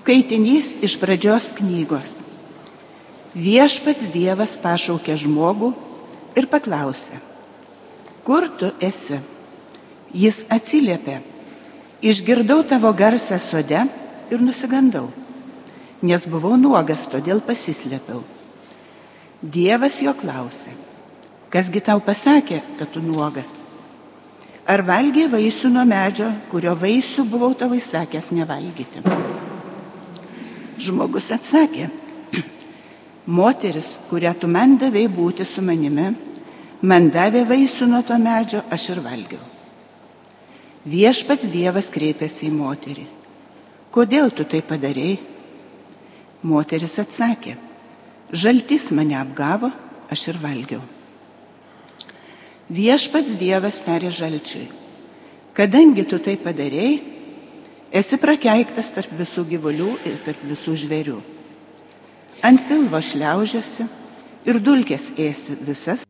Skaitinys iš pradžios knygos. Viešpats Dievas pašaukė žmogų ir paklausė, kur tu esi? Jis atsiliepė, išgirdau tavo garsą sode ir nusigandau, nes buvau nuogas, todėl pasislėpiau. Dievas jo klausė, kasgi tau pasakė, kad tu nuogas? Ar valgiai vaisių nuo medžio, kurio vaisių buvau tavo įsakęs nevalgyti? Žmogus atsakė, moteris, kurią tu man davai būti su manimi, man davė vaisių nuo to medžio, aš ir valgiau. Viešpats Dievas kreipėsi į moterį. Kodėl tu tai padarėjai? Moteris atsakė, žaltis mane apgavo, aš ir valgiau. Viešpats Dievas tarė žalčiui, kadangi tu tai padarėjai, Esi prakeiktas tarp visų gyvulių ir tarp visų žvėrių. Ant pilvo šliaužiasi ir dulkės ėsi visas.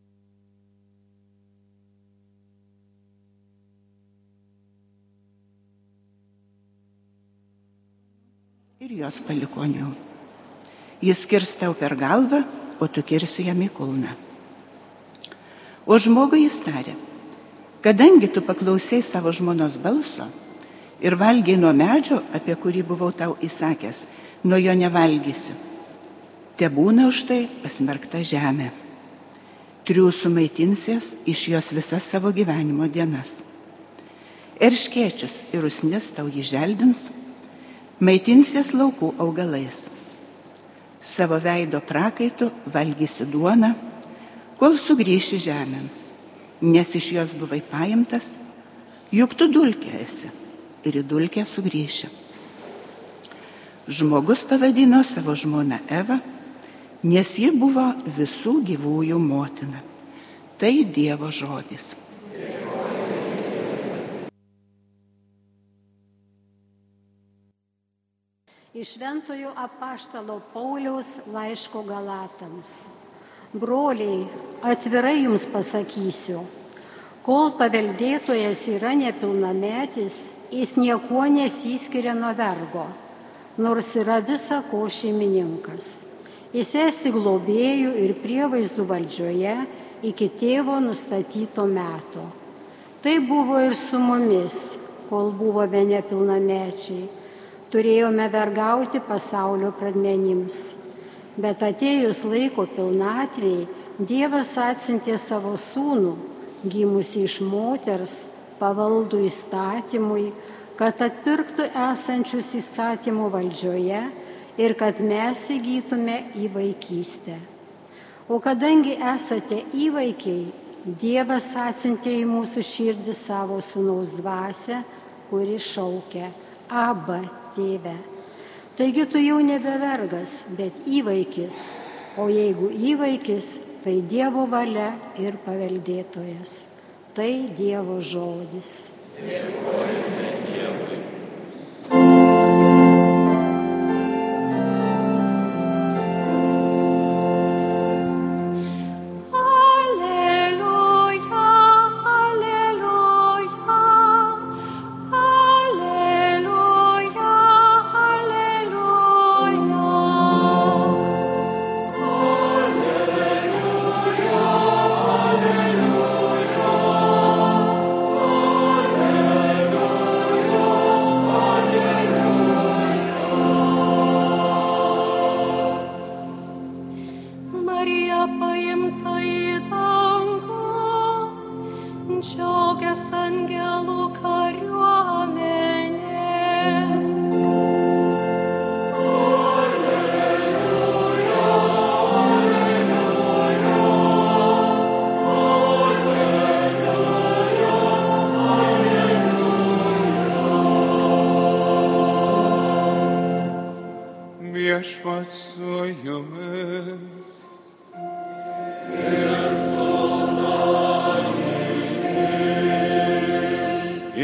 Ir jos palikonių. Jis kirs tau per galvą, o tu kirsi jam į kulną. O žmogui jis tarė, kadangi tu paklausai savo žmonos balso, ir valgiai nuo medžio, apie kurį buvau tau įsakęs, nuo jo nevalgysi. Te būna už tai pasmerkta žemė. Triūsų maitinsies iš jos visas savo gyvenimo dienas. Erškiečius ir usnis tau jį želdins, maitinsies laukų augalais. Savo veido prakaitų valgysi duoną, kol sugrįši žemėn, nes iš jos buvai paimtas, juk tu dulkė esi ir į dulkę sugrįši. Žmogus pavadino savo žmoną Evą, nes ji buvo visų gyvųjų motina. Tai Dievo žodis. Iš Ventojo apaštalo Pauliaus laiško Galatams. Broliai, atvirai jums pasakysiu, kol paveldėtojas yra nepilnametis, jis niekuo nesiskiria nuo vergo, nors yra visa ko šeimininkas. Jis esti globėjų ir prievaizdų valdžioje iki tėvo nustatyto meto. Tai buvo ir su mumis, kol buvome nepilnamečiai. Turėjome vergauti pasaulio pradmenims. Bet atėjus laiko pilnatvėjai, Dievas atsiuntė savo sūnų, gimusi iš moters, pavaldų įstatymui, kad atpirktų esančius įstatymų valdžioje ir kad mes įgytume į vaikystę. O kadangi esate įvaikiai, Dievas atsiuntė į mūsų širdį savo sunaus dvasę, kuri šaukia Aba tėve. Taigi tu jau nebevergas, bet įvaikis, o jeigu įvaikis, tai Dievo valia ir paveldėtojas. Tai Dievo žodis. Dėkojame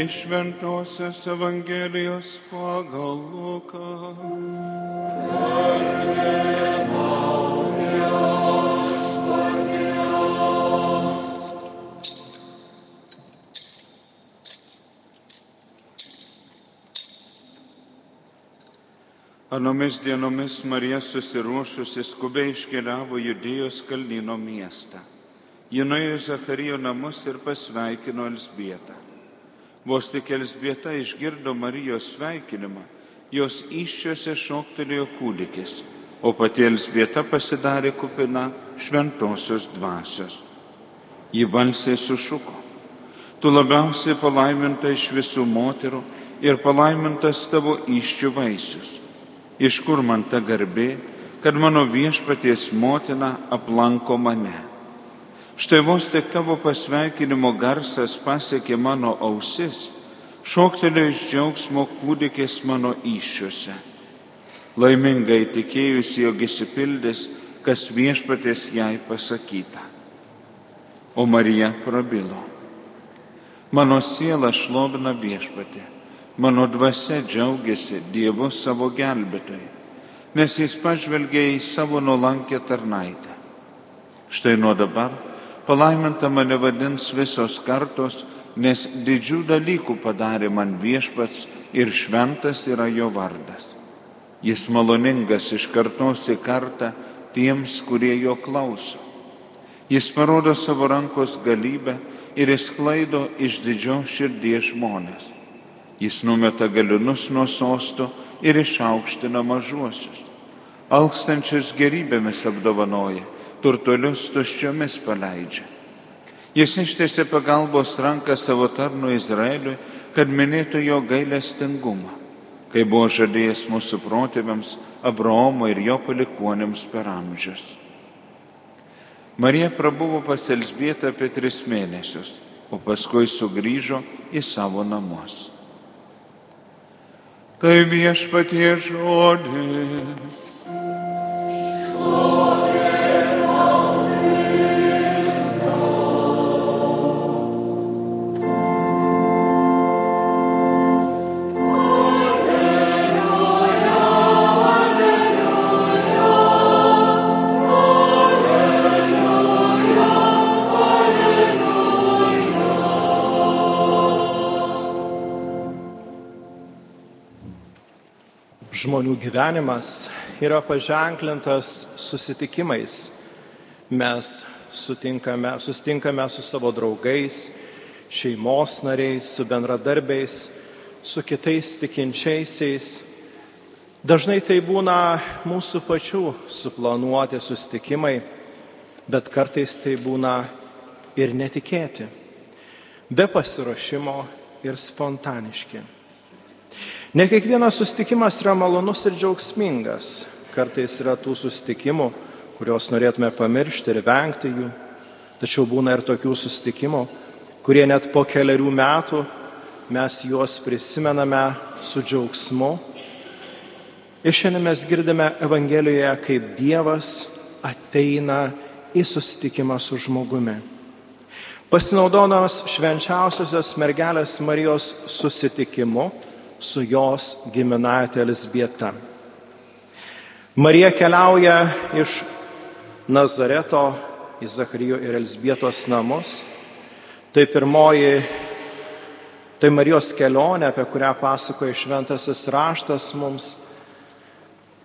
Šventosios Evangelijos pagal Luką. Anomis dienomis Marija susiruošusi skubiai iškeliavo Judėjos kalnyno miestą. Ji nuėjo į Zacharijo namus ir pasveikino Elsbietą. Vos tik Elsbieta išgirdo Marijos sveikinimą, jos iššiose šoktelėjo kūdikis, o pati Elsbieta pasidarė kupina šventosios dvasios. Ji balsiai sušuko. Tu labiausiai palaiminta iš visų moterų ir palaimintas tavo iščių vaisius. Iš kur man ta garbė, kad mano viešpaties motina aplanko mane? Štai vos tik tavo pasveikinimo garsas pasiekė mano ausis, šoktelėjo iš džiaugsmo kūdikės mano iššiuose. Laimingai tikėjusi, jog įsipildys, kas viešpatės jai pasakyta. O Marija prabilo. Mano siela šlovina viešpatį, mano dvasia džiaugiasi Dievu savo gelbėtojai, nes jis pažvelgia į savo nuolankę tarnaitę. Štai nuo dabar palaiminta mane vadins visos kartos, nes didžių dalykų padarė man viešpats ir šventas yra jo vardas. Jis maloningas iš kartos į kartą tiems, kurie jo klauso. Jis parodo savo rankos galybę ir išsklaido iš didžios širdies žmonės. Jis numeta galinus nuo sosto ir išaukština mažuosius. Alkstančius gerybėmis apdovanoja, turtuolius tuščiomis paleidžia. Jis ištėsi pagalbos ranką savo tarnu Izraeliui, kad minėtų jo gailestingumą, kai buvo žadėjęs mūsų protėviams Abraomo ir jo palikuonėms per amžius. Marija prabuvo pas Elsbietą apie tris mėnesius, o paskui sugrįžo į savo namus. Tai viešpatie žodis. Žmonių gyvenimas yra paženklintas susitikimais. Mes sutinkame, susitinkame su savo draugais, šeimos nariais, su bendradarbiais, su kitais tikinčiaisiais. Dažnai tai būna mūsų pačių suplanuoti susitikimai, bet kartais tai būna ir netikėti, be pasiruošimo ir spontaniški. Ne kiekvienas susitikimas yra malonus ir džiaugsmingas. Kartais yra tų susitikimų, kuriuos norėtume pamiršti ir vengti jų. Tačiau būna ir tokių susitikimų, kurie net po keliarių metų mes juos prisimename su džiaugsmu. Ir šiandien mes girdime Evangelijoje, kaip Dievas ateina į susitikimą su žmogumi. Pasinaudodamas švenčiausiosios mergelės Marijos susitikimu, su jos giminaitė Elisbieta. Marija keliauja iš Nazareto į Zacharijo ir Elisbietos namus. Tai pirmoji, tai Marijos kelionė, apie kurią pasakoja šventasis raštas mums.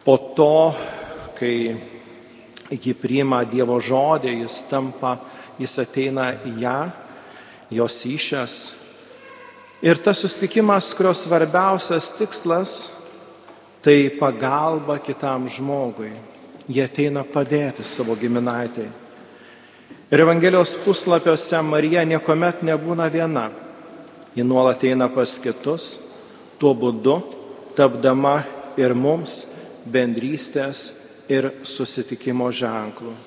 Po to, kai ji priima Dievo žodį, jis tampa, jis ateina į ją, jos išės Ir tas sustikimas, kurios svarbiausias tikslas, tai pagalba kitam žmogui. Jie ateina padėti savo giminaitai. Ir Evangelijos puslapiuose Marija niekuomet nebūna viena. Ji nuolat eina pas kitus, tuo būdu tapdama ir mums bendrystės ir susitikimo ženklų.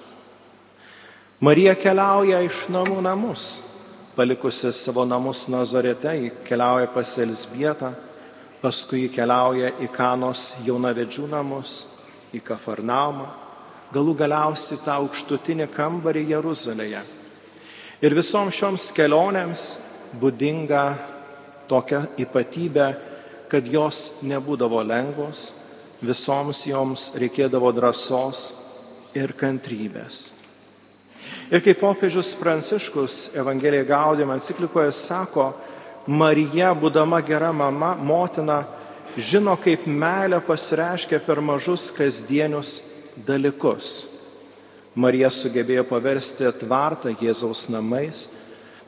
Marija keliauja iš namų namus palikusi savo namus Nazarete, jį keliauja pas Elsbietą, paskui keliauja į Kanos jaunavedžių namus, į Kafarnaumą, galų galiausiai tą aukštutinį kambarį Jeruzalėje. Ir visoms šioms kelionėms būdinga tokia ypatybė, kad jos nebūdavo lengvos, visoms joms reikėdavo drąsos ir kantrybės. Ir kaip popiežius Pranciškus Evangelija Gaudėme enciklikoje sako, Marija, būdama gera mama, motina, žino, kaip meilė pasireiškia per mažus kasdienius dalykus. Marija sugebėjo paversti tvartą Jėzaus namais,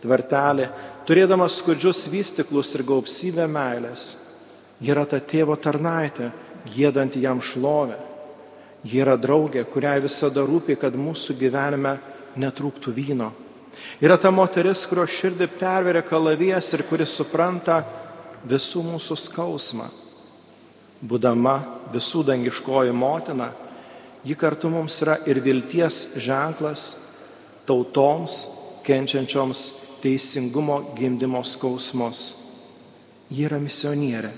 tvartelį, turėdamas skudžius vystiklus ir gausybę meilės. Ji yra ta tėvo tarnaitė, gėdanti jam šlovę. Ji yra draugė, kuriai visada rūpi, kad mūsų gyvenime netrūktų vyno. Yra ta moteris, kurio širdį perveria kalavijas ir kuris supranta visų mūsų skausmą. Būdama visų dangiškoji motina, ji kartu mums yra ir vilties ženklas tautoms, kenčiančioms teisingumo gimdymo skausmus. Ji yra misionierė,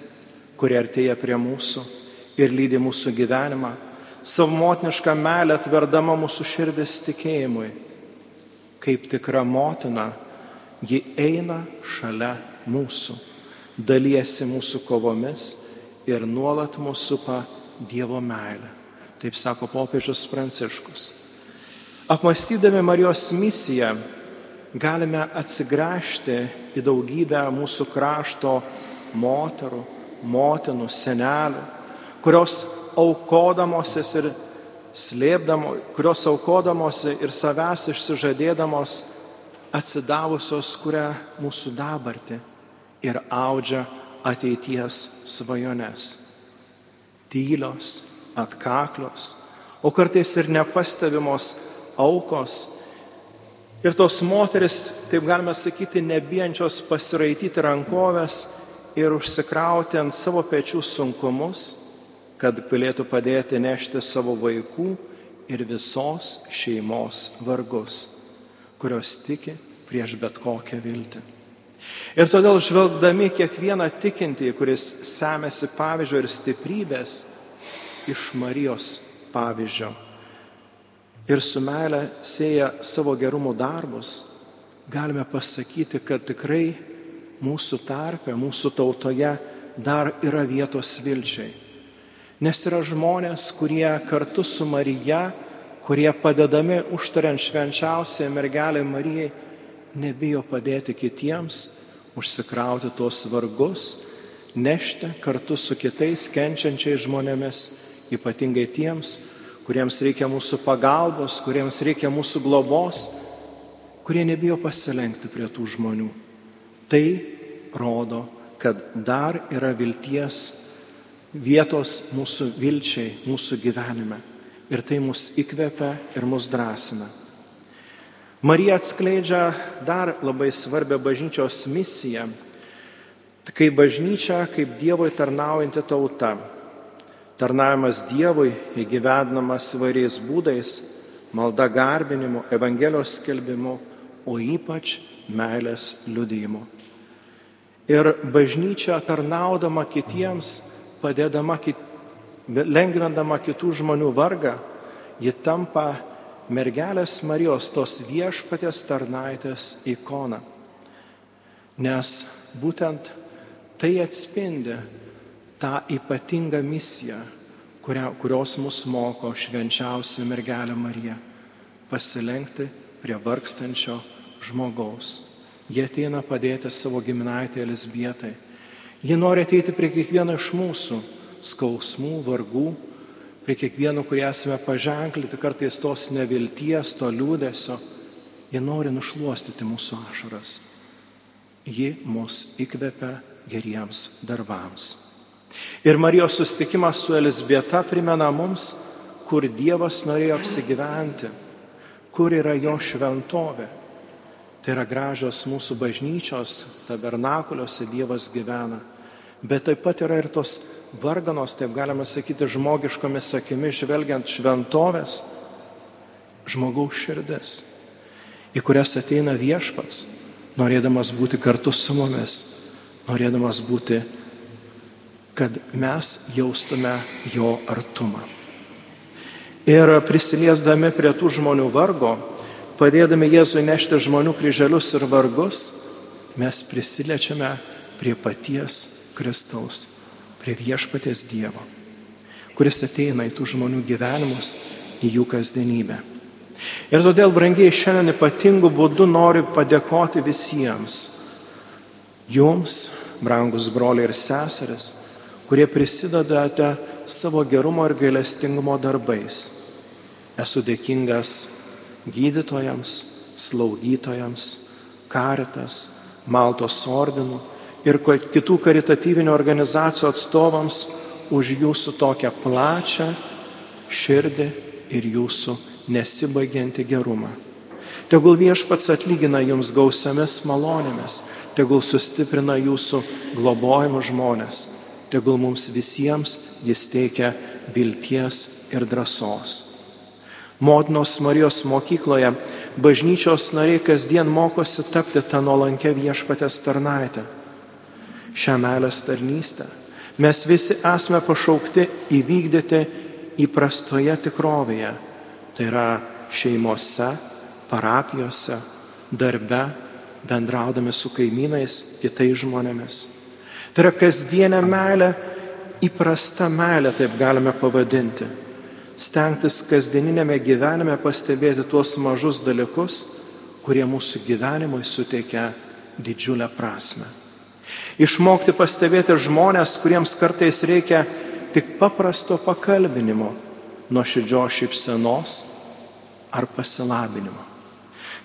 kuri artėja prie mūsų ir lydi mūsų gyvenimą, savo motinišką melę atverdama mūsų širdis tikėjimui. Kaip tikra motina, ji eina šalia mūsų, dalyjasi mūsų kovomis ir nuolat mūsų supa Dievo meilė. Taip sako popiežius Pranciškus. Apmastydami Marijos misiją, galime atsigręžti į daugybę mūsų krašto moterų, motinų, senelių, kurios aukodamosis ir slėpdamo, kurios aukodamosi ir savęs išsižadėdamos atsidavusios kuria mūsų dabartį ir audžia ateities svajones. Tylios, atkaklios, o kartais ir nepastebimos aukos Ir tos moteris, taip galime sakyti, nebijančios pasiraityti rankovės ir užsikrauti ant savo pečių sunkumus, kad galėtų padėti nešti savo vaikų ir visos šeimos vargus, kurios tiki prieš bet kokią viltį. Ir todėl žvelgdami kiekvieną tikintį, kuris semėsi pavyzdžio ir stiprybės iš Marijos pavyzdžio, ir su meile sėja savo gerumo darbus, galime pasakyti, kad tikrai mūsų tarpe, mūsų tautoje dar yra vietos vilčiai. Nes yra žmonės, kurie kartu su Marija, kurie padedami užtariant švenčiausiai mergelė Marijai, nebijo padėti kitiems, užsikrauti tuos vargus, nešti kartu su kitais kenčiančiais žmonėmis, ypatingai tiems, kuriems reikia mūsų pagalbos, kuriems reikia mūsų globos, kurie nebijo pasilenkti prie tų žmonių. Tai rodo, kad dar yra vilties vietos mūsų vilčiai, mūsų gyvenime. Ir tai mus įkvepia ir mus drąsina. Marija atskleidžia dar labai svarbią bažnyčios misiją, kaip bažnyčia, kaip Dievoje tarnaujanti tauta Tarnavimas Dievui įgyvendinamas įvairiais būdais - malda garbinimu, Evangelijos skelbimu, o ypač meilės liudijimu. Ir bažnyčia tarnaudama kitiems, padėdama, kit, lengvindama kitų žmonių vargą, ji tampa mergelės Marijos tos viešpatės tarnaitės ikona. Nes būtent tai atspindi tą ypatingą misiją, kuria, kurios mus moko švenčiausia mergelė Marija - pasilenkti prie vargstančio žmogaus. Jie ateina padėti savo giminaitė Elisbietai. Jie nori ateiti prie kiekvieno iš mūsų skausmų, vargų, prie kiekvieno, kurie esame paženklinti kartais tos nevilties, to liūdėsio. Jie nori nušuostyti mūsų ašaras. Ji mus įkvepia geriems darbams. Ir Marijos susitikimas su Elisbieta primena mums, kur Dievas norėjo apsigyventi, kur yra jo šventovė. Tai yra gražios mūsų bažnyčios, tabernakuliuose Dievas gyvena. Bet taip pat yra ir tos varganos, taip galima sakyti, žmogiškomis akimis žvelgiant šventovės, žmogaus širdis, į kurias ateina viešpats, norėdamas būti kartu su mumis, norėdamas būti kad mes jaustume jo artumą. Ir prisiliesdami prie tų žmonių vargo, padėdami Jėzui nešti žmonių kryželius ir vargus, mes prisiliečiame prie paties Kristaus, prie viešpaties Dievo, kuris ateina į tų žmonių gyvenimus, į jų kasdienybę. Ir todėl, brangiai, šiandien ypatingų būdų noriu padėkoti visiems, jums, brangus broliai ir seseris, kurie prisidedate savo gerumo ir gailestingumo darbais. Esu dėkingas gydytojams, slaugytojams, karitas, Maltos ordinų ir kitų karitatyvinių organizacijų atstovams už jūsų tokią plačią širdį ir jūsų nesibaigianti gerumą. Tegul viešpats atlygina jums gausiamis malonėmis, tegul sustiprina jūsų globojimo žmonės, tegul mums visiems jis teikia vilties ir drąsos. Motinos Marijos mokykloje bažnyčios nariai kasdien mokosi tapti tą nuolankę viešpatės tarnaitę. Šią meilės tarnystę mes visi esame pašaukti įvykdyti įprastoje tikrovėje. Tai yra šeimose, parapijose, darbe, bendraudami su kaimynais, kitais žmonėmis. Tai yra kasdienė meilė, įprasta meilė, taip galime pavadinti. Stengtis kasdieninėme gyvenime pastebėti tuos mažus dalykus, kurie mūsų gyvenimui suteikia didžiulę prasme. Išmokti pastebėti žmonės, kuriems kartais reikia tik paprasto pakalbinimo, nuoširdžios šypsenos ar pasilabinimo.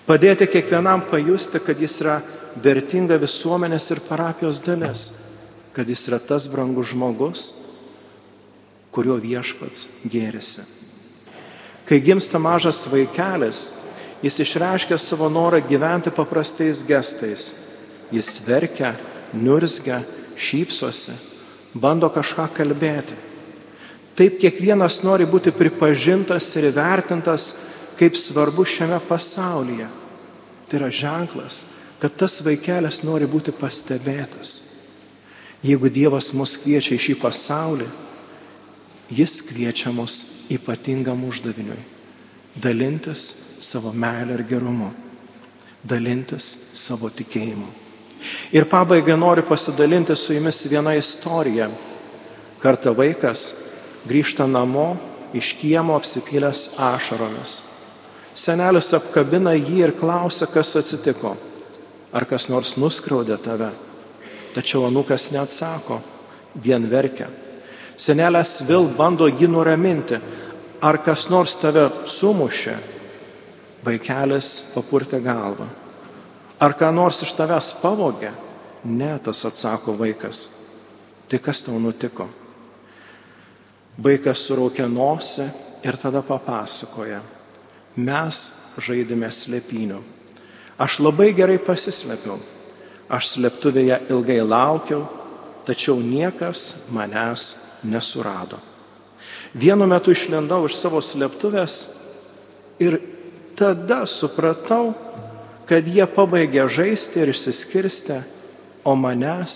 Padėti kiekvienam pajusti, kad jis yra vertinga visuomenės ir parapijos dalis, kad jis yra tas brangus žmogus, kurio viešpats gėrisi. Kai gimsta mažas vaikelis, jis išreiškia savo norą gyventi paprastais gestais. Jis verkia, nurzgia, šypsosi, bando kažką kalbėti. Taip kiekvienas nori būti pripažintas ir įvertintas kaip svarbu šiame pasaulyje. Tai yra ženklas, kad tas vaikelis nori būti pastebėtas. Jeigu Dievas mus kviečia į šį pasaulį, Jis kviečia mus ypatingam uždaviniui - dalintis savo meilę ir gerumu, dalintis savo tikėjimu. Ir pabaigai noriu pasidalinti su jumis vieną istoriją. Kartą vaikas grįžta namo iš kiemo apsipylęs ašaromis. Senelis apkabina jį ir klausia, kas atsitiko. Ar kas nors nuskriaudė tave? Tačiau anukas neatsako, vien verkia. Senelės vėl bando jį nuraminti. Ar kas nors tave sumušė? Vaikelis papurtė galvą. Ar ką nors iš tavęs pavogė? Ne, tas atsako vaikas. Tai kas tau nutiko? Vaikas suraukė nosį ir tada papasakoja. Mes žaidėme slėpinių. Aš labai gerai pasislėpiau. Aš slėptuvėje ilgai laukiau, tačiau niekas manęs nesurado. Vienu metu išlendau iš savo slėptuvės ir tada supratau, kad jie pabaigė žaisti ir išsiskirstę, o manęs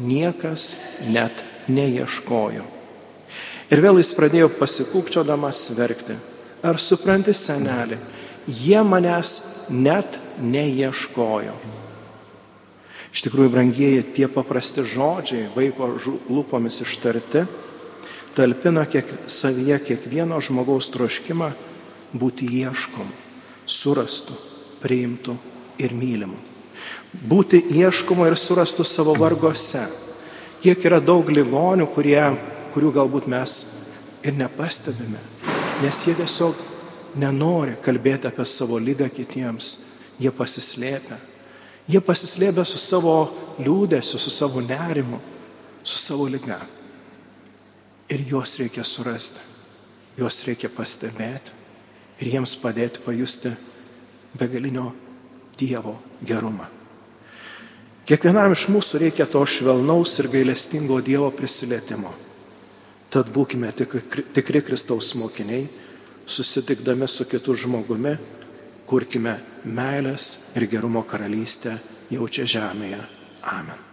niekas net neieškojo. Ir vėl jis pradėjo pasikūkčiodamas verkti. Ar supranti, senelį, jie manęs net neieškojo. Iš tikrųjų, brangieji, tie paprasti žodžiai, vaiko lūpomis ištarti, talpina kiek, savyje kiekvieno žmogaus troškimą būti ieškom, surastu, priimtų ir mylimu. Būti ieškomu ir surastu savo vargose. Kiek yra daug ligonių, kurie, kurių galbūt mes ir nepastebime, nes jie tiesiog nenori kalbėti apie savo lygą kitiems, jie pasislėpia. Jie pasislėpia su savo liūdėsiu, su savo nerimu, su savo lyga. Ir juos reikia surasti, juos reikia pastebėti ir jiems padėti pajusti begalinio Dievo gerumą. Kiekvienam iš mūsų reikia to švelnaus ir gailestingo Dievo prisilietimo. Tad būkime tikri, Kristaus mokiniai, susitikdami su kitu žmogumi, kurkime meilės ir gerumo karalystę jau čia žemėje. Amen.